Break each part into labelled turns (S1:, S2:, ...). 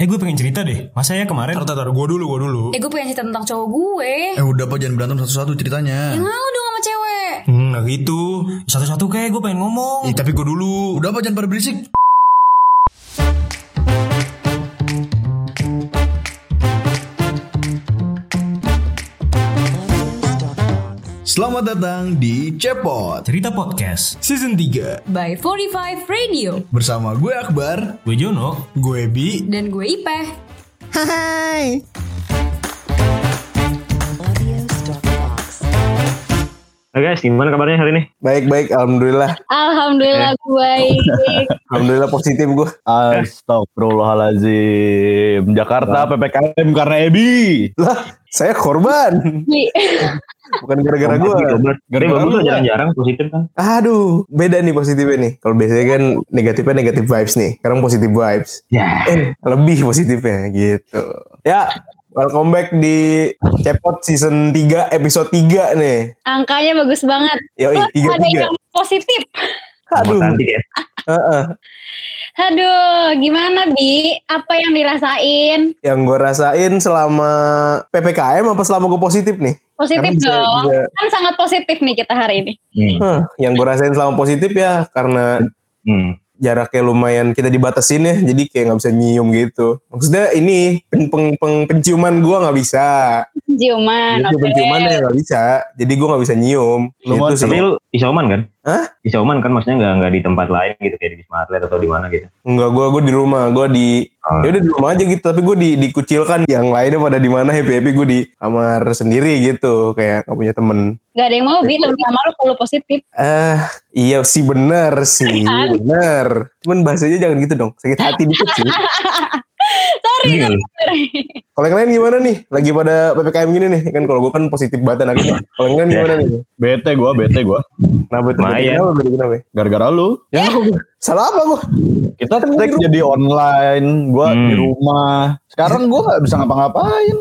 S1: Eh gue pengen cerita deh. Masa ya kemarin
S2: Tar, tar, tar, gue dulu, gue dulu.
S3: Eh gue pengen cerita tentang cowok gue
S4: Eh udah apa jangan berantem satu-satu ceritanya.
S3: Yang mau dong sama cewek
S1: Hmm, nggak gitu. Satu-satu kayak gue pengen ngomong.
S2: Ih, tapi gue dulu.
S4: Udah apa jangan pada berisik. Selamat datang di Cepot
S1: Cerita podcast.
S2: Season 3
S3: By 45 Radio
S4: bersama gue Akbar.
S1: Gue Jono.
S2: Gue Bi.
S3: Dan gue Ipeh
S4: Hai.
S5: Oke guys, gimana kabarnya hari ini?
S6: Baik baik, alhamdulillah,
S3: Alhamdulillah gue baik
S6: alhamdulillah positif gue.
S7: Astagfirullahaladzim Jakarta PPKM karena Ebi
S6: Lah, saya korban, bukan gara-gara gue.
S7: Gara-gara ya?
S5: jarang-jarang positif kan.
S6: Aduh, beda nih positifnya nih. Kalau biasanya kan negatifnya negatif vibes nih. Sekarang positif vibes.
S5: Ya.
S6: Eh, lebih positifnya gitu. Ya, welcome back di Cepot season 3 episode 3 nih.
S3: Angkanya bagus banget
S6: Yoi,
S3: Wah,
S6: tiga
S3: Ada yang positif
S6: Aduh,
S5: cantik ya.
S6: heeh.
S3: Aduh gimana Bi Apa yang dirasain
S6: Yang gue rasain selama PPKM apa selama gue positif nih?
S3: Positif
S6: Karena bisa
S3: dong
S6: juga-
S3: Kan sangat positif nih kita hari ini
S5: Hmm.
S6: Hah, yang gue rasain selama positif ya karena
S5: Hmm.
S6: Jaraknya lumayan kita dibatasin ya jadi kayak nggak bisa nyium gitu. Maksudnya ini pen, peng- peng- penciuman gua nggak bisa.
S3: Ciuman
S6: Gitu,
S3: oke.
S6: penciumannya nggak bisa. Jadi gua nggak bisa nyium.
S7: Lu
S6: gitu
S7: mau-
S6: sih.
S5: Tapi lu isoman kan?
S6: Hah?
S5: Isoman kan maksudnya nggak nggak di tempat lain gitu kayak di Wisma Atlet atau di mana gitu.
S6: Enggak, gua gua di rumah, gua di
S5: Oh.
S6: ya udah di rumah aja gitu, tapi gua di dikucilkan yang lainnya pada di mana happy happy gua di kamar sendiri gitu, kayak nggak punya temen.
S3: Gak ada yang mau Bi Lebih sama lu kalau positif
S6: Eh, iya sih bener sih,
S3: Kan?
S6: bener. Cuman bahasanya jangan gitu dong, sakit hati dikit sih.
S3: Sorry
S5: Iya.
S3: sorry.
S6: Kalau yang lain gimana nih? Lagi pada PPKM gini nih, kan kalau gua kan positif banget anaknya. Kalau yang lain gimana nih?
S7: Bete gue, bete gue
S6: Kenapa itu?
S5: Lumayan.
S6: Kenapa? Kenapa? Kenapa?
S7: Gara-gara lu
S6: Ya, salah apa gua?
S7: Kita take jadi online Gue
S5: Hmm.
S7: di rumah Sekarang gue gak bisa ngapa-ngapain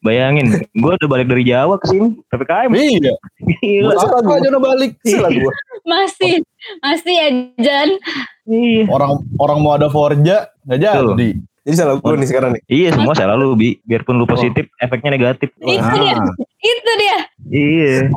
S5: Bayangin, gue udah balik dari Jawa ke sini PPKM.
S7: Iya
S5: Gila.
S7: Apa aja udah balik
S6: Salah gua.
S3: Masih Masih ya Jan
S5: Iya.
S7: Orang orang mau ada Forja Gak jadi
S6: Jadi salah gua nih sekarang nih.
S5: Iya semua selalu bi, biarpun lu positif, efeknya negatif.
S3: Itu dia Itu dia
S5: Iya.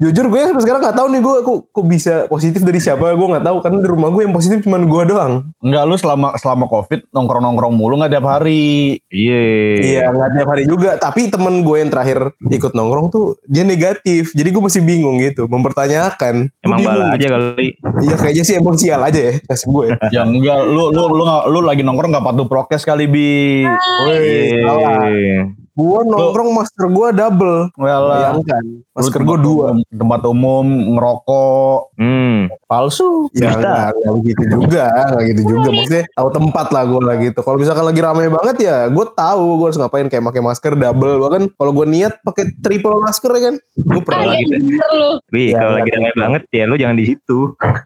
S6: Jujur gue sampai sekarang gak tahu nih gue kok, kok bisa positif dari siapa gue nggak tahu karena di rumah gue yang positif cuma gue doang.
S7: Enggak lu selama selama covid nongkrong-nongkrong mulu gak tiap hari
S5: Iya.
S6: Iya nggak tiap hari juga. Tapi temen gue yang terakhir ikut nongkrong tuh dia negatif. Jadi gue masih bingung gitu, mempertanyakan.
S5: Emang bala aja kali.
S6: Iya kayaknya sih emang sial aja ya kasih gue.
S7: Ya enggak lu lu lu nggak- lu lagi nongkrong gak patuh prokes kali bi
S6: Wih, salah.
S5: Iya.
S6: Gue nongkrong masker gue double.
S7: Well,
S6: Bayangkan. Masker gue dua.
S7: tempat umum ngerokok
S5: Hmm.
S7: palsu
S6: Ya enggak, enggak begitu juga, enggak gitu juga. Maksudnya tahu tempat lah gue lah gitu. Kalau misalkan lagi rame banget ya, gue tahu gue harus ngapain kayak pakai masker double. Bahkan kalau gue niat pakai triple masker ya kan, gue pernah lagi.
S3: lu
S5: Bi,
S6: Ya,
S5: kalau lagi ramai banget ya lu jangan di situ.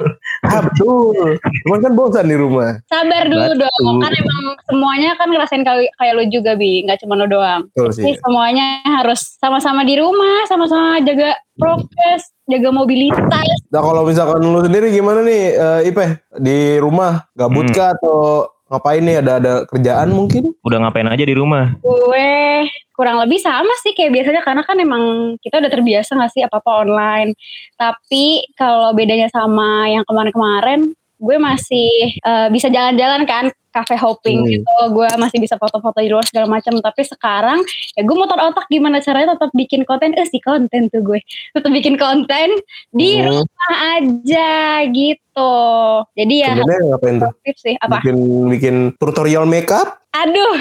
S6: Ah betul. Cuman kan bosan di rumah.
S3: Sabar dulu
S5: Betul.
S3: dong Kan emang semuanya kan ngerasain kayak, kayak lu juga Bi Gak cuma lu doang
S6: Betul sih.
S3: Jadi semuanya harus sama-sama di rumah, sama-sama jaga prokes, jaga mobilitas.
S6: Nah kalau misalkan lu sendiri gimana nih, eh, Ipe di rumah gabut
S5: Hmm.
S6: kah atau ngapain nih? Ada ada kerjaan mungkin?
S5: Udah ngapain aja di rumah?
S3: Gue kurang lebih sama sih kayak biasanya karena kan emang kita udah terbiasa gak sih apa-apa online. Tapi kalau bedanya sama yang kemarin-kemarin, gue masih eh, bisa jalan-jalan kan cafe hopping
S6: Hmm.
S3: gitu. Gue masih bisa foto-foto di luar segala macam. Tapi sekarang ya gue muter otak gimana caranya tetap bikin konten. Eh si konten tuh gue. Tetap bikin konten di
S6: Hmm.
S3: rumah aja gitu. Jadi ya
S6: Sebenarnya ngapain tuh?
S3: sih. Apa?
S6: Bikin bikin tutorial makeup?
S3: aduh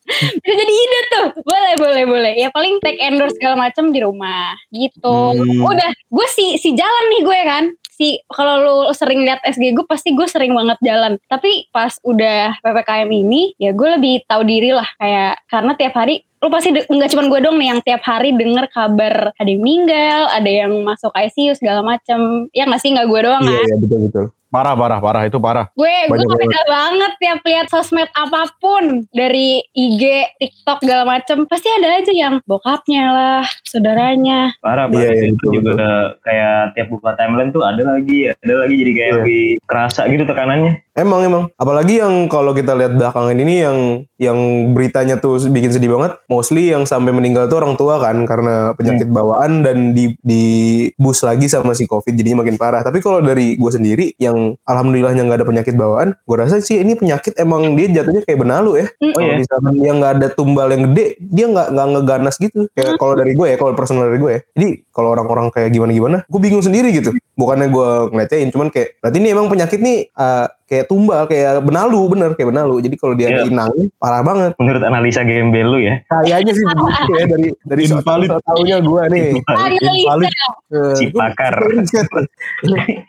S3: bisa jadi ide tuh. Boleh boleh boleh. Ya paling take endorse segala macam di rumah gitu.
S6: Hmm.
S3: udah gue si si jalan nih gue kan si kalau lu sering lihat SG gue pasti gue sering banget jalan. Tapi pas udah ppkm ini ya gue lebih tahu diri lah. Kayak karena tiap hari lu pasti nggak cuma gue dong nih yang tiap hari denger kabar ada yang meninggal ada yang masuk ICU segala macam ya nggak sih? Nggak gue doang
S6: Iya,
S3: kan?
S6: iya betul betul.
S7: Parah, parah, parah. Itu parah.
S3: Gue gue beda banget tiap lihat sosmed apa pun dari IG, TikTok segala macem pasti ada aja yang bokapnya lah, saudaranya.
S5: Parah
S6: Iya,
S5: banget
S6: iya,
S5: itu
S6: betul,
S5: juga kayak tiap buka timeline tuh ada lagi, ada lagi jadi kayak
S6: Iya.
S5: lebih kerasa gitu tekanannya.
S6: Emang emang. Apalagi yang kalau kita lihat belakangan ini yang yang beritanya tuh bikin sedih banget. Mostly yang sampai meninggal tuh orang tua kan karena penyakit bawaan dan di di bus lagi sama si covid jadinya makin parah. Tapi kalau dari gue sendiri yang alhamdulillahnya nggak ada penyakit bawaan, gue rasa sih ini penyakit emang dia jatuhnya kayak benalu ya.
S3: Mm.
S6: Kalau
S5: iya?
S6: misalkan dia nggak ada tumbal yang gede, dia nggak nggak ngeganas gitu. Kayak kalau dari gue ya, kalau personal dari gue ya. Jadi kalau orang-orang kayak gimana-gimana, gue bingung sendiri gitu. Bukannya gue ngeliatin, cuman kayak berarti ini emang penyakit nih uh, kayak tumbal, kayak benalu, bener kayak benalu. Jadi kalau dia
S5: Iya.
S6: inang, parah banget.
S5: Menurut analisa gembel lu ya.
S6: Kayaknya sih begitu ya dari dari so
S7: Invalid.
S6: taunya gue nih.
S3: Analisa.
S6: Eh,
S5: Si
S6: gua-
S5: pakar.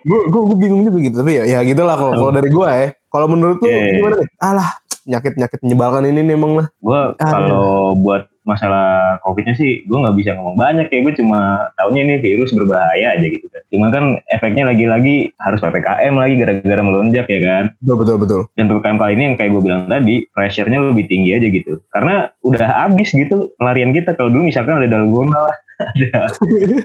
S6: gue gue gue bingung juga gitu tapi ya ya gitulah kalau kalau dari gue ya kalau menurut lu
S5: iya.
S6: gimana nih alah penyakit penyakit menyebalkan ini nih emang lah
S5: Gue kalau buat masalah covidnya sih gue nggak bisa ngomong banyak ya. Gue cuma tahunya ini virus berbahaya aja gitu kan. Cuma kan efeknya lagi-lagi harus ppkm lagi gara-gara melonjak ya kan.
S6: Betul betul betul.
S5: Dan ppkm kali ini yang kayak gue bilang tadi pressure-nya lebih tinggi aja gitu. Karena udah habis gitu pelarian kita. Kalau dulu misalkan ada dalgona lah ada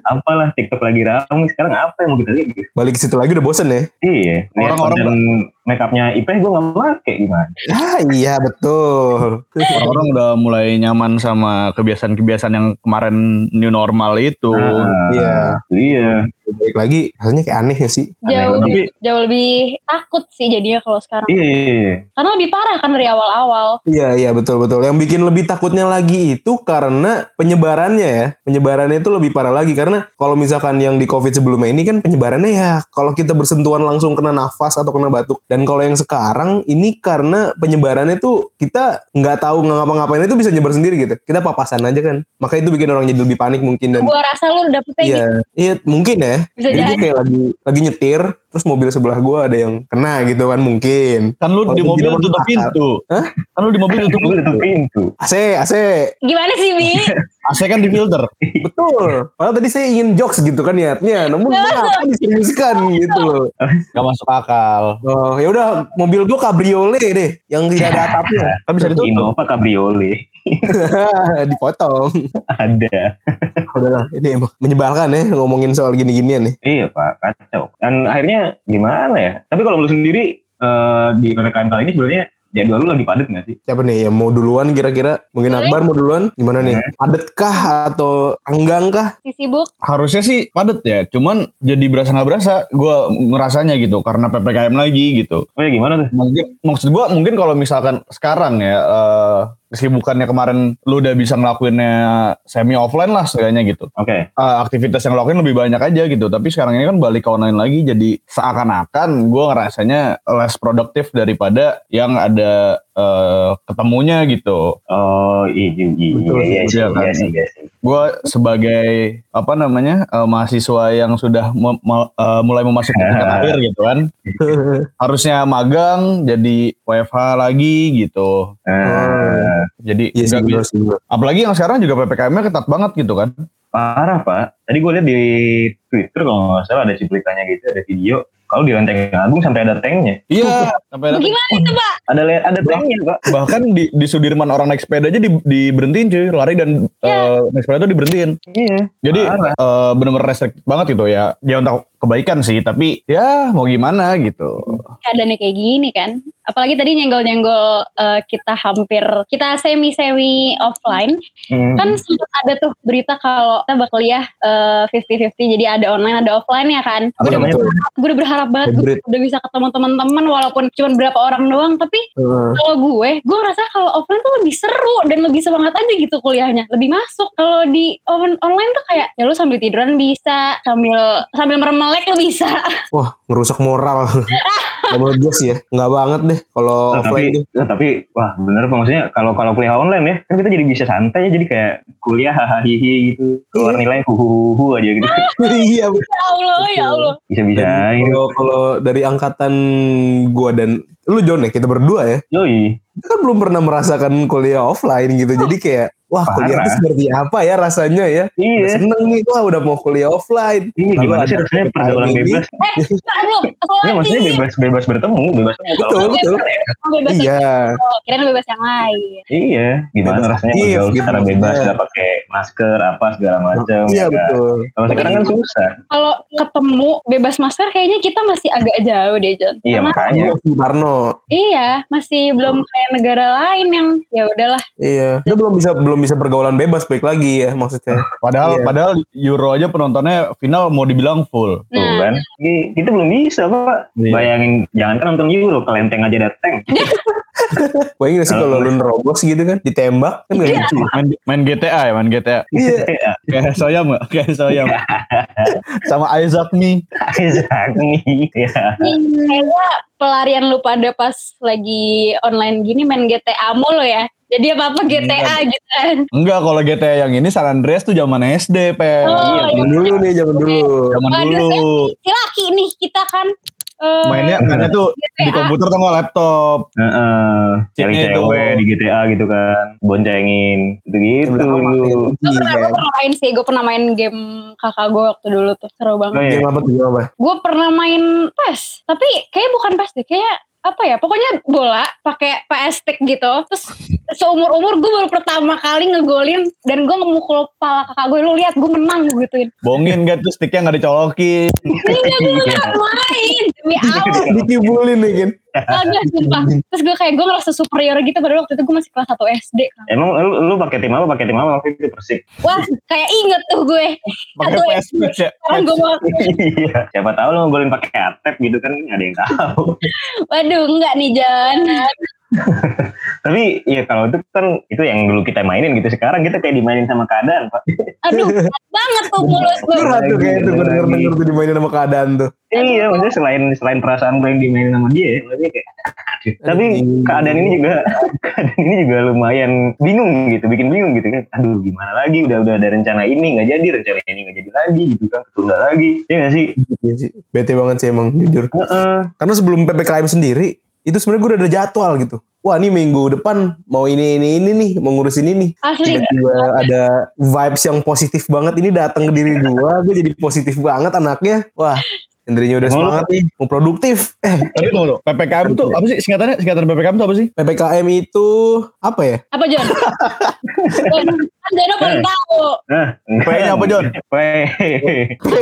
S5: apalah tiktok lagi ramai sekarang apa yang mau kita lihat gitu?
S6: Balik ke situ lagi udah bosen ya?
S5: Iya. Lihat
S7: Orang-orang
S5: konten make upnya Ipeh gue nggak pakai gimana
S6: ah iya betul
S7: Orang-orang udah mulai nyaman sama kebiasaan-kebiasaan yang kemarin new normal itu.
S5: Nah,
S6: iya.
S5: iya
S6: balik lagi rasanya kayak aneh ya sih
S3: Jauh
S5: Aneh.
S3: lebih, jauh lebih takut sih jadinya kalau sekarang.
S5: iya iya, iya.
S3: Karena lebih parah kan dari awal-awal.
S6: Iya iya betul betul. Yang bikin lebih takutnya lagi itu karena penyebarannya ya. Penyebarannya itu lebih parah lagi karena kalau misalkan yang di Covid sebelumnya ini kan penyebarannya ya kalau kita bersentuhan langsung kena nafas atau kena batuk. Dan kalau yang sekarang ini karena penyebarannya tuh kita nggak tahu nggak ngapa-ngapain itu bisa nyebar sendiri gitu. Kita papasan aja kan. Maka itu bikin orang jadi lebih panik mungkin dan
S3: Gua rasa lu dapetnya
S6: iya iya mungkin ya.
S3: Bisa
S6: Jadi gue kayak lagi lagi nyetir terus mobil sebelah gue ada yang kena gitu kan mungkin.
S7: Kan lu di mobil tutup pintu.
S6: Hah?
S7: Kan lu di mobil tutup
S5: Gue tutup
S7: pintu.
S5: pintu
S6: AC AC
S3: Gimana sih, Bi?
S7: AC kan di filter.
S6: Betul. Padahal tadi saya ingin jokes gitu kan niatnya, namun kenapa diseriuskan gitu loh.
S7: Gak masuk akal.
S6: Oh, ya udah mobil gua cabriolet deh, yang tidak ada atapnya.
S7: Kan bisa ditutup.
S5: Innova Cabriolet
S6: Dipotong.
S5: ada
S6: Udahlah, ini emang menyebalkan ya ngomongin soal gini-ginian nih.
S5: iya pak kacau dan akhirnya gimana ya tapi kalau lu sendiri eh, di ppkm kali ini sebenarnya jadwal lu lagi padat nggak sih
S6: Siapa nih yang mau duluan kira-kira? Mungkin
S3: Boleh.
S6: Akbar mau duluan? Gimana nih? Padet kah atau enggang kah?
S3: Si sibuk.
S7: Harusnya sih padat ya. Cuman jadi berasa nggak berasa. Gue ngerasanya gitu. Karena PPKM lagi gitu.
S5: oh ya gimana tuh
S7: Mungkin maksud gua mungkin kalau misalkan sekarang ya eh, kesibukannya kemarin lu udah bisa ngelakuinnya semi offline lah setidaknya gitu.
S5: oke
S7: Eh, aktivitas yang lo lakuin lebih banyak aja gitu. Tapi sekarang ini kan balik ke online lagi jadi seakan-akan gua ngerasanya less produktif daripada yang ada eh, ketemunya gitu.
S5: oh iya iya iya iya iya
S7: kan.
S5: sih iya sih
S7: Gue sebagai apa namanya eh, mahasiswa yang sudah mu- mu- eh, mulai memasuki tingkat akhir gitu kan, harusnya magang jadi WFH lagi gitu.
S5: Eh,
S7: Jadi bi-
S6: sih. benar.
S7: apalagi yang sekarang juga ppkm-nya ketat banget gitu kan.
S5: Parah pak. Tadi gue lihat di twitter kalau nggak salah ada cuplikannya gitu ada video. Kalau di Lenteng Agung sampai ada tanknya.
S7: Iya, sampai ada-
S3: Gimana itu, Pak?
S5: ada le- ada tanknya pak.
S7: Bahkan di, di Sudirman orang naik sepeda aja di, diberhentiin cuy. Lari dan eh, naik sepeda itu diberhentiin.
S5: Iya.
S7: Jadi
S5: Parah.
S7: eh, bener-bener restricted banget gitu ya. Ya untuk kebaikan sih tapi ya mau gimana gitu.
S3: Keadaannya kayak gini kan. Apalagi tadi nyenggol-nyenggol eh, kita hampir, kita semi-semi offline.
S5: Hmm.
S3: Kan sempat ada tuh berita kalau kita bakal kuliah eh, 50-50. Jadi ada online, ada offline ya kan. Gue udah berharap banget gue udah bisa ketemu teman-teman walaupun cuma berapa orang doang. Tapi
S6: Heeh.
S3: kalau gue, gue ngerasa kalau offline tuh lebih seru dan lebih semangat aja gitu kuliahnya, lebih masuk. Kalau di on- online tuh kayak ya lu sambil tiduran bisa, sambil sambil meremelek lu bisa.
S6: Wah, ngerusak moral. Gak menurut gue sih ya. Nggak banget deh kalau
S5: Nah,
S6: offline
S5: tapi,
S6: tuh.
S5: nah, tapi wah bener pak. Maksudnya kalau kalau kuliah online ya kan kita jadi bisa santai ya. Jadi kayak kuliah hahaha gitu. Keluar nilai huhuhu aja gitu.
S6: Iya,
S3: Ya Allah, ya Allah.
S5: bisa bisa gitu
S6: Kalau kalau dari angkatan gua dan lu John ya kita berdua ya.
S5: Yoi.
S6: Kita kan belum pernah merasakan kuliah offline gitu. Jadi kayak wah kuliah
S5: Parah.
S6: itu seperti apa ya rasanya ya. Udah
S5: Iya.
S6: seneng nih, wah udah mau kuliah offline.
S5: Iya
S6: Lalu
S5: gimana sih rasanya pergaulan
S6: ini.
S5: bebas?
S3: Nah, lu
S5: Iya maksudnya bebas bebas bertemu, bebas
S6: Betul, betul.
S3: bebas
S6: Iya,
S3: kira bebas yang lain.
S5: Iya, gimana
S6: Bebas
S5: rasanya bergaul
S6: gitu
S5: secara bebas, nggak pakai masker apa segala macam.
S6: iya
S5: ya kan?
S6: betul.
S5: Kalau sekarang kan susah.
S3: Kalau ketemu bebas masker kayaknya kita masih agak jauh deh John.
S5: Iya makanya.
S6: Iya, Karno.
S3: Iya, masih belum kayak negara lain yang ya udahlah.
S6: Iya, kita belum bisa belum bisa pergaulan bebas baik lagi ya maksudnya.
S7: Padahal
S6: Iya.
S7: padahal Euro aja penontonnya final mau dibilang full.
S5: Tuh
S3: Nah,
S5: kan, kita belum bisa pak.
S7: Iya.
S5: Bayangin, jangan kan nonton Euro, kelenteng aja dateng.
S6: Bayangin gak sih kalau lu nerobos gitu kan, ditembak kan gak lucu.
S7: Main, main GTA ya, main GTA.
S6: Iya,
S7: Kayak Soyam gak? Kayak Soyam. Sama Isaac nih.
S5: Exactly. Ya.
S3: kayaknya pelarian lu pada pas lagi online gini main GTA mulu ya. Jadi apa-apa GTA gitu kan.
S7: Enggak, kalau GTA yang ini San Andreas tuh zaman SD, Pe.
S3: Oh,
S5: Iya,
S6: zaman dulu nih, zaman dulu.
S7: Zaman dulu.
S3: Si laki nih kita kan. Eh,
S7: Mainnya, mainnya tuh di
S3: GTA.
S7: komputer atau nggak laptop.
S5: Heeh. Cari
S7: Cewek
S5: cewek di GTA gitu kan, boncengin,
S6: amat ya,
S3: Gue pernah, main sih, gue pernah main game kakak gue waktu dulu tuh, seru
S5: Oh,
S3: banget.
S5: iya.
S6: Game apa tuh, game apa?
S3: Gue pernah main PES, tapi kayaknya bukan PES deh, kayak apa ya, pokoknya bola pakai PS stick gitu, terus seumur umur gue baru pertama kali ngegolin dan gue ngemukul kepala kakak gue, lu lihat gue menang gue gituin.
S7: Bongin gak tuh sticknya nggak dicolokin.
S3: Iya gue nggak main. Demi Allah,
S6: Dikibulin nih kan.
S3: agak sumpah. Terus gue kayak gue ngerasa superior gitu, padahal waktu itu gue masih kelas 1 SD. kan.
S5: Emang lu, lu pakai tim apa? Pakai tim apa waktu itu Persik?
S3: Wah, kayak inget tuh gue.
S7: Pakai
S3: Satu
S7: PS ya.
S3: Sekarang gue mau,
S5: Iya. Siapa tahu lu ngegolin pakai atep gitu kan nggak ada yang tahu.
S3: waduh enggak nih Jan.
S5: Tapi ya kalau itu kan itu yang dulu kita mainin gitu. Sekarang kita kayak dimainin sama keadaan, Pak.
S3: Aduh, berat banget tuh mulus gue.
S6: Curhat tuh kayak itu gue denger denger tuh dimainin sama keadaan tuh.
S5: Iya, maksudnya selain selain perasaan gue yang dimainin sama dia, ya, kayak. Tapi keadaan ini juga keadaan ini juga lumayan bingung gitu, bikin bingung gitu kan. Aduh, gimana lagi? Udah udah ada rencana ini nggak jadi, rencana ini nggak jadi lagi gitu kan, ketunda lagi. Iya sih?
S6: Iya sih. Bete banget sih emang jujur.
S5: Heeh.
S6: Karena sebelum PPKM sendiri itu sebenarnya gue udah ada jadwal gitu. Wah ini minggu depan mau ini ini ini nih mau ngurus ini nih.
S3: Asli.
S6: Tiba-tiba ada vibes yang positif banget ini datang ke diri gue. Gue jadi positif banget anaknya. Wah Hendrinya udah semangat nih mau produktif. Eh
S7: Tapi tunggu dulu, PPKM tuh apa sih singkatannya? Singkatan PPKM tuh apa sih?
S6: PPKM itu apa ya?
S3: Apa Jon? Jon, kan Jono paling tahu.
S5: Nah,
S7: P-nya apa, Jon?
S5: P.
S6: P?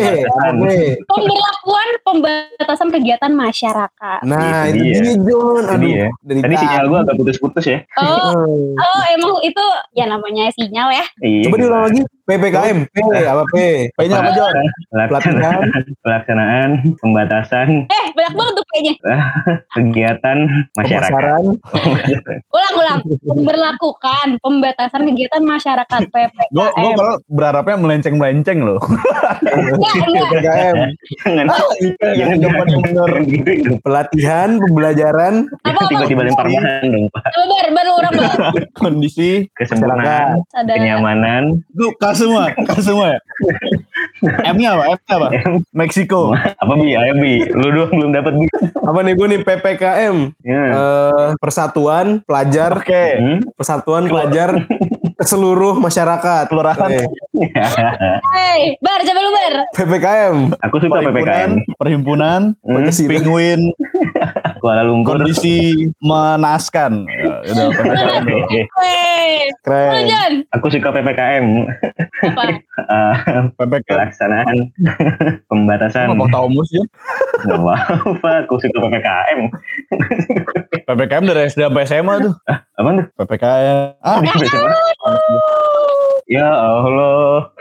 S3: Pemberlakuan pembatasan kegiatan masyarakat.
S6: Nah
S5: Itu
S6: itu
S5: dia.
S6: dia John. Aduh, dari
S5: Tadi sinyal gue agak putus-putus ya.
S3: Oh, oh emang itu ya namanya sinyal ya.
S5: Iya.
S6: Coba diulang lagi. PPKM. P apa P?
S7: P-nya apa, Jon?
S5: Pelaksanaan, pelaksanaan pembatasan
S3: Eh, banyak banget tuh kayaknya.
S5: kegiatan masyarakat.
S6: Pemasaran.
S3: Ulang-ulang. Memberlakukan pembatasan kegiatan masyarakat
S7: Gue gue
S3: PPKM.
S7: kalau berharapnya melenceng-melenceng loh.
S3: Enggak, enggak.
S6: PPKM.
S5: Jangan, jangan gitu.
S6: Pelatihan, pembelajaran?
S5: Tiba-tiba lempar bahan dong, Pak.
S3: Coba bar, baru orang.
S7: Kondisi
S5: Kesempurnaan, kenyamanan,
S7: Tuh, kas semua, kas semua ya. M-nya apa? M-nya apa? Meksiko.
S5: apa bi? Ayo bi, lu doang belum dapat bi.
S6: apa nih gue nih PPKM
S5: Ya.
S6: eh persatuan pelajar
S7: Oke.
S5: Hmm?
S6: persatuan pelajar ke seluruh masyarakat
S7: Kelurahan.
S6: Oke.
S3: Hei, bar, coba lu bar.
S6: PPKM
S5: Aku suka PPKM.
S7: Perhimpunan,
S5: Hmm?
S7: Penguin,
S5: Kuala Lumpur.
S7: kondisi menaskan. Ya, udah
S6: keren.
S5: Aku suka PPKM.
S3: Apa?
S7: PPKM.
S5: pelaksanaan pembatasan.
S7: Ngomong tahu mus ya.
S5: Gak apa-apa, aku suka PPKM.
S7: PPKM dari SD sampai SMA tuh.
S5: Apa tuh?
S7: PPKM. Ah,
S5: Ya Allah.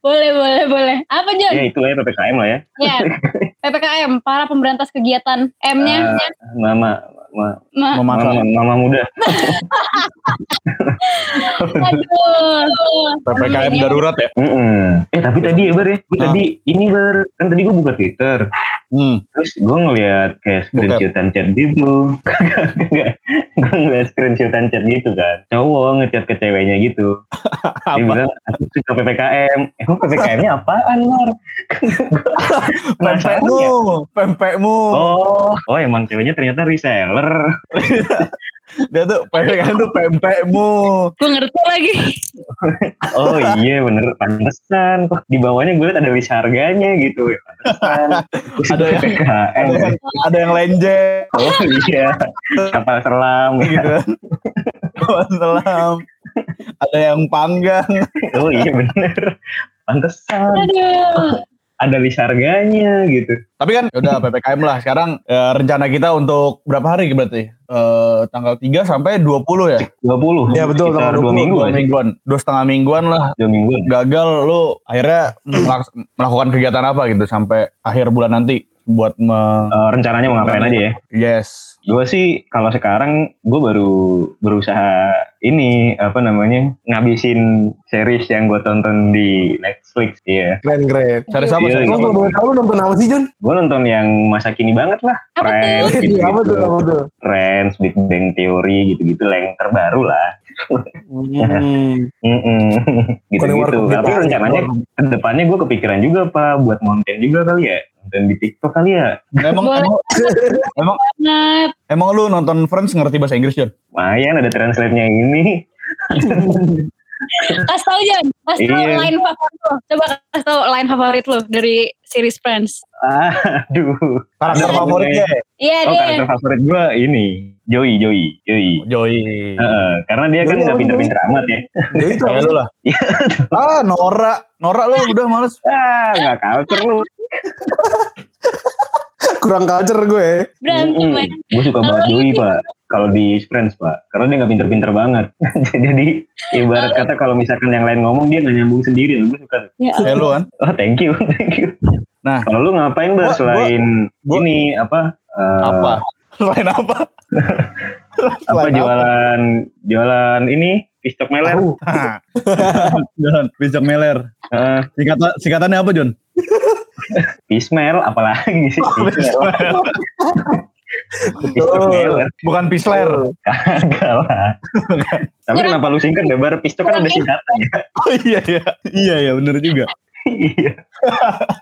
S3: Boleh, boleh, boleh. Apa Jon?
S5: Ya itu ya PPKM lah ya.
S3: Ya, PPKM, para pemberantas kegiatan M-nya.
S5: Eh, mama, ma-
S3: Ma-
S7: memakan.
S5: mama, mama muda.
S3: Aduh.
S7: PPKM darurat ya.
S5: Mm-mm. Eh tapi tadi ya Bar ya, gue
S7: Ah.
S5: tadi ini Bar, kan tadi gue buka Twitter,
S7: Hmm.
S5: terus gue ngeliat kayak screenshotan chat gitu, gue ngeliat screenshotan chat gitu kan, cowok ngechat ke ceweknya gitu, dia bilang aku suka PPKM, emang PPKM-nya apaan? Penasaran
S7: Pempekmu,
S5: ya?
S7: pempekmu.
S5: Oh, oh emang ceweknya ternyata reseller.
S7: Dia tuh PPKM tuh pempekmu.
S3: Gue ngerti lagi.
S5: oh iya bener pantesan kok di bawahnya gue liat ada list harganya gitu pantesan
S7: Ada yang-
S5: PKM
S7: ada yang, ada yang lenje
S5: oh iya kapal selam
S7: gitu. Kawan selam. Ada yang panggang.
S5: oh iya bener pantesan
S3: Aduh.
S5: Ada list harganya gitu
S7: Tapi kan udah PPKM lah. Sekarang eh, rencana kita untuk berapa hari berarti? Eh, tanggal 3 sampai 20 ya?
S5: 20
S6: Iya, betul,
S5: sekitar
S6: tanggal
S5: dua
S6: 20,
S5: minggu
S7: Dua
S5: aja
S7: mingguan. Dua setengah mingguan lah.
S5: dua minggu
S7: Gagal lu akhirnya melakukan kegiatan apa gitu sampai akhir bulan nanti buat me
S5: Eh, rencananya mau ngapain aja ya
S7: yes
S5: gue sih kalau sekarang gue baru berusaha ini apa namanya ngabisin series yang gue tonton di Netflix iya
S6: Keren keren.
S7: cari
S5: Iya,
S6: Lo
S7: siapa?
S6: kalau boleh tahu nonton apa sih John?
S5: gue nonton yang masa kini banget lah
S3: Apa
S5: Friends
S3: tuh?
S5: gitu,
S6: apa tuh apa tuh?
S5: Friends Big Bang Theory gitu-gitu lah yang terbaru lah
S6: Hmm.
S5: Gitu-gitu
S6: Warkop
S5: tapi rencananya ke depannya gue kepikiran juga pak buat konten juga kali ya dan di TikTok kali ya
S7: emang
S3: Boleh.
S7: emang emang
S3: Banget.
S7: emang lu nonton Friends ngerti bahasa Inggris John
S5: lumayan ada translate-nya ini
S3: Kasih tau Jan. Kasih tau
S5: Iya.
S3: line favorit lo. Coba kasih tau line favorit lo dari series Friends.
S5: aduh
S7: karakter favoritnya
S3: Iya
S5: oh
S3: deh.
S5: karakter favorit gue ini Joey Joey Joey.
S7: Joy
S5: Heeh, karena dia kan
S6: Joey
S5: nggak
S6: apa
S5: pinter-pinter amat ya.
S6: Ya itu
S7: lu lah?
S5: Iya.
S7: ah Nora. Nora lu udah males.
S5: Ah nggak culture lu.
S6: Kurang culture gue.
S3: Berantem ya.
S5: gue suka banget Joey pak. Kalau di Friends pak. Karena dia nggak pinter-pinter banget. Jadi ibarat kata kalau misalkan yang lain ngomong dia nggak nyambung sendiri. Gue suka
S3: Ya
S7: lu kan
S5: oh thank you thank you.
S7: Nah.
S5: kalau lu ngapain
S7: Gua-
S5: selain
S7: gua-
S5: ini apa eh,
S7: apa selain apa?
S5: Apa jualan jualan ini? Pistok meler.
S7: Ah. John, bijak meler.
S5: Eh,
S7: Singkatan, singkatannya apa, John?
S5: pismel apalagi? Sih pismel pistok meler.
S7: Bukan pisler.
S5: kagak lah. Tapi kenapa lu singkat? Ya bar pistok kan ada singkatan. Ya
S7: Oh iya iya. Iya iya bener juga.
S5: Iya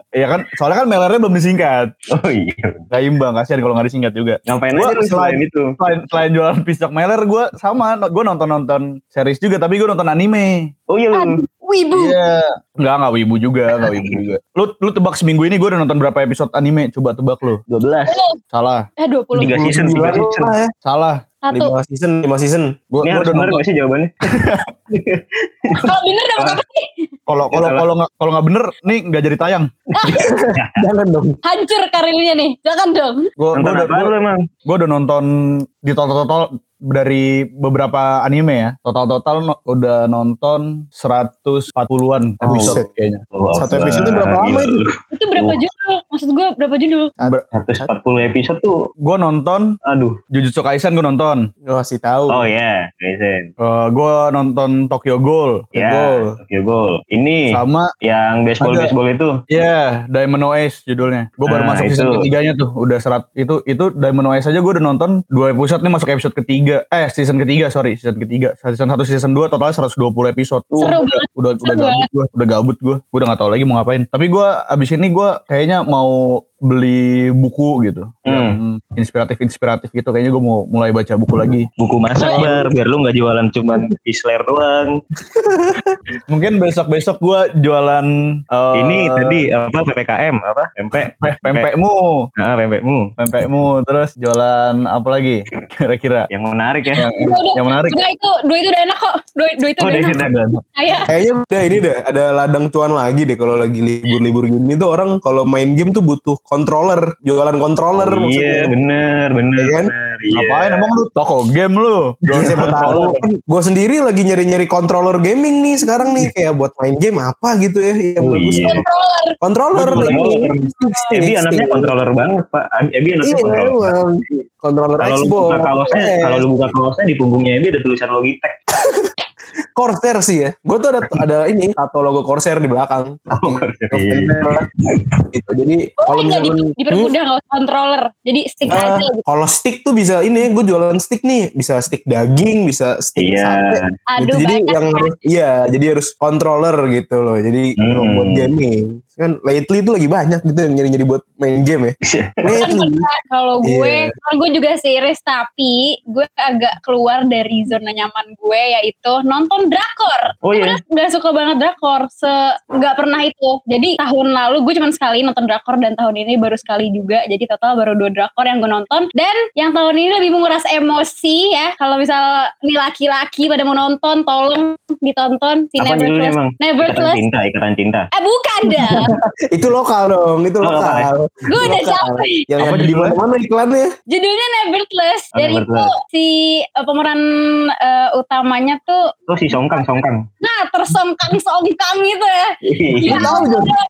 S7: Iya kan, soalnya kan melernya belum disingkat.
S5: oh iya
S7: Gak imbang, kasihan kalau gak disingkat juga.
S5: ngapain
S7: Gua
S5: aja
S7: selain-
S5: itu
S7: Selain, selain jualan pistok meler, gue sama. Gue nonton-nonton series juga, tapi gue nonton anime.
S5: oh iya lu
S3: Wibu.
S7: Iya. Enggak, enggak wibu juga, enggak wibu juga. Lu lu tebak seminggu ini gue udah nonton berapa episode anime? Coba tebak lu.
S5: 12
S7: Salah.
S3: Eh 20.
S5: tiga season tiga season
S6: lah.
S7: Salah.
S3: Satu.
S6: Lima season, lima season.
S7: Gue
S5: ini harus
S7: udah
S5: bener
S7: nonton.
S5: gak sih jawabannya
S3: Kalau bener dapat apa sih?
S7: Kalau kalau kalau nggak kalau nggak bener, nih nggak jadi tayang.
S6: Jangan dong.
S3: Hancur karirnya nih. Jangan dong.
S7: Gue udah
S5: lu emang
S7: gue udah nonton di total total dari beberapa anime ya. Total total no- udah nonton 140-an episode
S6: Buset.
S7: kayaknya.
S5: Oh,
S6: Satu episode
S5: Akbar,
S6: berapa lama itu?
S3: Itu berapa
S5: Oh.
S3: judul? Maksud gue berapa judul?
S5: 140 episode tuh
S7: Gue nonton
S5: aduh
S7: Jujutsu Kaisen gue nonton.
S6: Gue kasih tahu.
S5: oh ya Kaizen
S7: gue nonton Tokyo Ghoul.
S5: ya
S6: Gol.
S5: Tokyo Ghoul ini
S7: Sama
S5: yang baseball
S7: Ada.
S5: baseball itu
S7: ya Diamond OS judulnya. Gue baru
S5: Nah,
S7: masuk season
S5: itu.
S7: ketiganya tuh. Udah serat itu itu Diamond OS aja gue udah nonton dua episode nih masuk episode ketiga. Eh season ketiga sorry season ketiga. Season 1 season 2 totalnya 120 episode.
S3: Seru banget.
S7: udah udah
S3: Seru
S7: gabut gue udah gabut gue gue udah nggak tahu lagi mau ngapain tapi gue abis ini gue kayaknya mau beli buku gitu.
S5: Hmm.
S7: inspiratif inspiratif gitu. Kayaknya gue mau mulai baca buku lagi.
S5: Buku masak bar. Biar lu nggak jualan cuman Isler doang.
S7: Mungkin besok besok gue jualan eh,
S5: ini tadi apa PPKM apa? Pempek
S7: pe- pempekmu.
S5: Ah pempekmu.
S7: Pempekmu. Terus jualan apa lagi? Kira-kira.
S5: Yang menarik ya.
S7: Yang,
S3: Udah, udah.
S7: yang menarik.
S3: Dua itu, dua itu udah enak kok. Dua, dua itu
S5: oh
S3: udah enak.
S5: deh.
S3: Kayak
S6: Kayaknya udah ini deh ada ladang cuan lagi deh kalau lagi libur-libur gini tuh orang kalau main game tuh butuh controller, jualan controller
S5: iya
S6: maksudnya.
S5: bener bener
S6: Iya kan?
S5: bener, iya.
S7: ngapain emang lu toko game lu
S6: Ya, siapa tahu kan gue sendiri lagi nyari-nyari controller gaming nih sekarang nih kayak buat main game apa gitu ya yang
S5: Oh,
S6: bagus.
S5: iya.
S3: controller.
S6: Controller
S5: Ebi anaknya controller banget pak Ebi anaknya
S6: Iya,
S5: controller
S6: controller
S5: kalau lu
S6: Xbox.
S5: buka kaosnya kalau lu buka kaosnya di punggungnya Ebi ada tulisan Logitech
S6: Corsair sih ya. Gue tuh ada ada ini tato logo Corsair di belakang.
S5: oh, Corsair.
S6: gitu. Jadi kalau
S3: Boleh nggak di, dipermudah nggak usah controller. Jadi stick
S6: Ah,
S3: aja gitu.
S6: kalau stick tuh bisa ini, gue jualan stick nih, bisa stick daging, bisa stick
S5: iya
S6: sate.
S3: Aduh
S6: gitu. Jadi
S3: banyak.
S6: yang harus, iya, jadi harus controller gitu loh. Jadi
S5: Hmm.
S6: kalau buat gaming kan lately itu lagi banyak gitu yang nyari-nyari buat main game ya. Lately.
S3: Kalau gue,
S6: Iya.
S3: kalau gue juga series tapi gue agak keluar dari zona nyaman gue yaitu nonton drakor.
S5: Oh
S3: Gue
S5: iya.
S3: nggak suka banget drakor, se nggak pernah itu. Jadi tahun lalu gue cuma sekali nonton drakor dan tahun ini baru sekali juga. Jadi total baru dua drakor yang gue nonton. Dan yang tahun ini lebih menguras emosi ya. Kalau misal nih laki-laki pada mau nonton, tolong ditonton si
S5: Apa judulnya
S3: Nevertheless.
S5: emang? Ikatan
S3: Nevertheless.
S5: cinta, ikatan cinta.
S3: Eh bukan dah.
S6: itu lokal dong, itu
S5: Oh, lokal ya?
S6: lokal.
S3: gue udah capek.
S6: Yang
S7: Apa
S6: ada di mana-mana iklannya.
S3: Judulnya Nevertheless.
S5: Oh,
S3: Dan itu si uh, pemeran uh, utamanya tuh
S5: Oh si Songkang, Songkang.
S3: nah tersongkang-songkang gitu ya.
S5: Iya.
S6: tahu,
S3: gitu.
S5: Gua.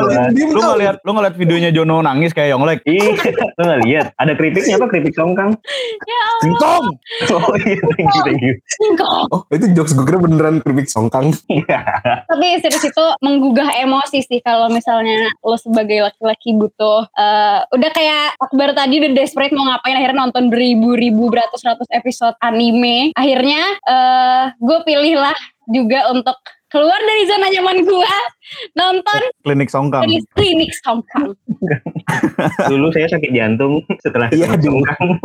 S7: ngeliat, lu ngeliat, lu ngeliat videonya Jono nangis kayak Yonglek.
S5: Iya, lu nggak lihat? Ada keripiknya apa? Keripik Songkang.
S7: Singkong!
S5: Oh iya, thank you, thank you.
S3: Singkong.
S6: Oh itu jokes gue kira beneran keripik songkang.
S5: Iya.
S3: Tapi series itu menggugah emosi sih kalau misalnya lo sebagai laki-laki butuh uh, udah kayak Akbar tadi udah desperate mau ngapain akhirnya nonton beribu-ribu beratus-ratus episode anime. Akhirnya uh, gue pilih lah juga untuk keluar dari zona nyaman gue nonton
S7: Klinik Songkang.
S3: dari klinik Songkang.
S5: Dulu saya sakit jantung setelah
S6: Iya.
S5: Songkang.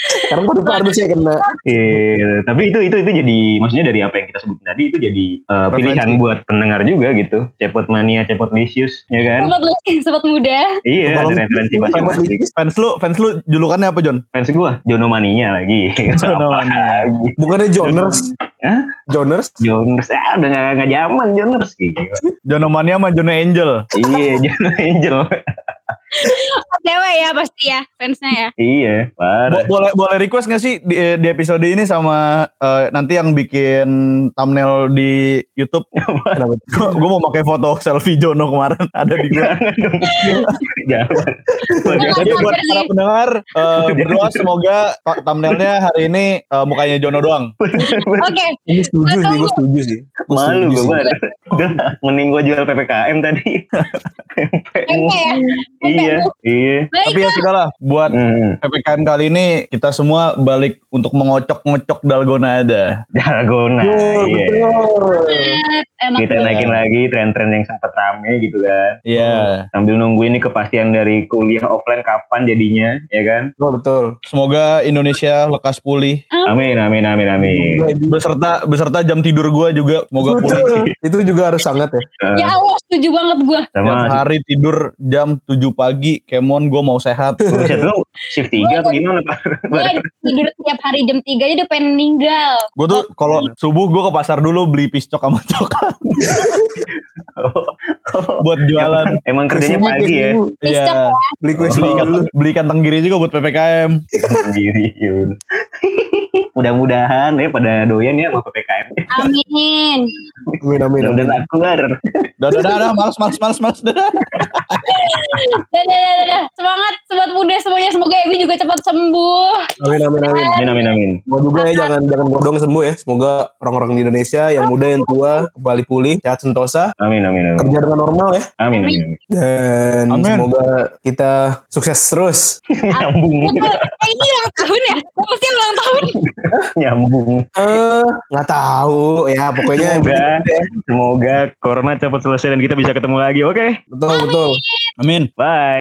S6: Sekarang pada harus saya kena.
S5: Iya, tapi itu itu itu jadi maksudnya dari apa yang kita sebut tadi itu jadi uh, pilihan buat pendengar juga gitu. Cepot mania, cepot lisius, ya kan?
S3: Sobat, sobat muda.
S5: Iya, ada referensi masing-masing.
S7: Fans lu, fans lu julukannya apa Jon?
S5: Fans gua Jono Mania lagi.
S7: Jono
S5: Apa
S7: Mania.
S5: lagi?
S6: Bukannya Joners?
S5: Hah?
S6: Joners?
S5: Joners, ah udah gak, gak zaman Joners gitu.
S7: Jono Mania sama Jono Angel.
S5: iya, Jono Angel.
S3: Cewek ya pasti ya fansnya ya.
S5: iya.
S7: Bo- boleh boleh request gak sih di, di episode ini sama eh, nanti yang bikin thumbnail di YouTube? Gue mau pakai foto selfie Jono kemarin ada di gue. Jadi buat para pendengar eh, berdoa semoga th- thumbnailnya hari ini eh, mukanya Jono doang.
S3: Oke,
S6: Ini setuju sih, gue setuju sih.
S5: Malu gue. Udah, mending gue jual PPKM tadi.
S3: Ya.
S5: Iya, iya.
S3: Baik,
S7: Tapi ya sudahlah buat
S5: Hmm,
S7: PPKM kali ini kita semua balik untuk mengocok-ngocok dalgonada.
S5: Dalgona.
S6: Betul,
S5: Iya.
S6: betul.
S3: emang
S5: Kita naikin lagi tren-tren yang sempat rame gitu kan.
S7: Iya.
S5: Sambil nunggu ini kepastian dari kuliah offline kapan jadinya, ya kan?
S6: Betul, betul.
S7: Semoga Indonesia lekas pulih
S5: Amin, amin, amin, amin.
S7: beserta beserta jam tidur gue juga semoga pulih.
S6: Itu juga harus sangat ya.
S3: Ya Allah setuju banget gue.
S5: Sama
S7: hari tidur jam 7 pagi, Kemon gue mau sehat.
S5: Buset lu shift 3 apa gimana Pak?
S3: Gue tidur tiap hari jam 3 aja udah pengen meninggal.
S7: Gue tuh kalau subuh gue ke pasar dulu beli piscok sama coklat buat jualan.
S5: Emang kerjanya pagi ya?
S3: Piscok
S7: Iya.
S6: Beli kue
S7: Beli beli ikan tenggiri juga buat PPKM.
S5: Sendiri. yun. Mudah-mudahan ya pada doyan ya sama PPKM.
S3: Amin.
S6: Amin, amin,
S5: Udah laku Bar.
S7: Dah, dah, dah, dah, males, males, males, males, dah.
S3: Dadah, dadah, dadah. Semangat sobat muda semuanya. Semoga Ebi juga cepat sembuh.
S6: Amin, amin, amin.
S5: Amin, amin, amin.
S6: Semoga juga ya jangan jangan godong sembuh ya. Semoga orang-orang di Indonesia yang muda yang tua kembali pulih, sehat sentosa,
S5: Amin, amin, amin.
S6: kerja dengan normal ya.
S5: Amin, amin.
S6: Dan
S7: Amin.
S6: semoga kita sukses terus.
S5: Nyambung.
S3: Eh, ini ulang tahun ya? Pasti ulang tahun.
S5: Nyambung.
S6: Eh, nggak tahu ya pokoknya
S5: Semoga, semoga corona cepat selesai dan kita bisa ketemu lagi. Oke,
S6: betul betul.
S7: Amin.
S5: bye.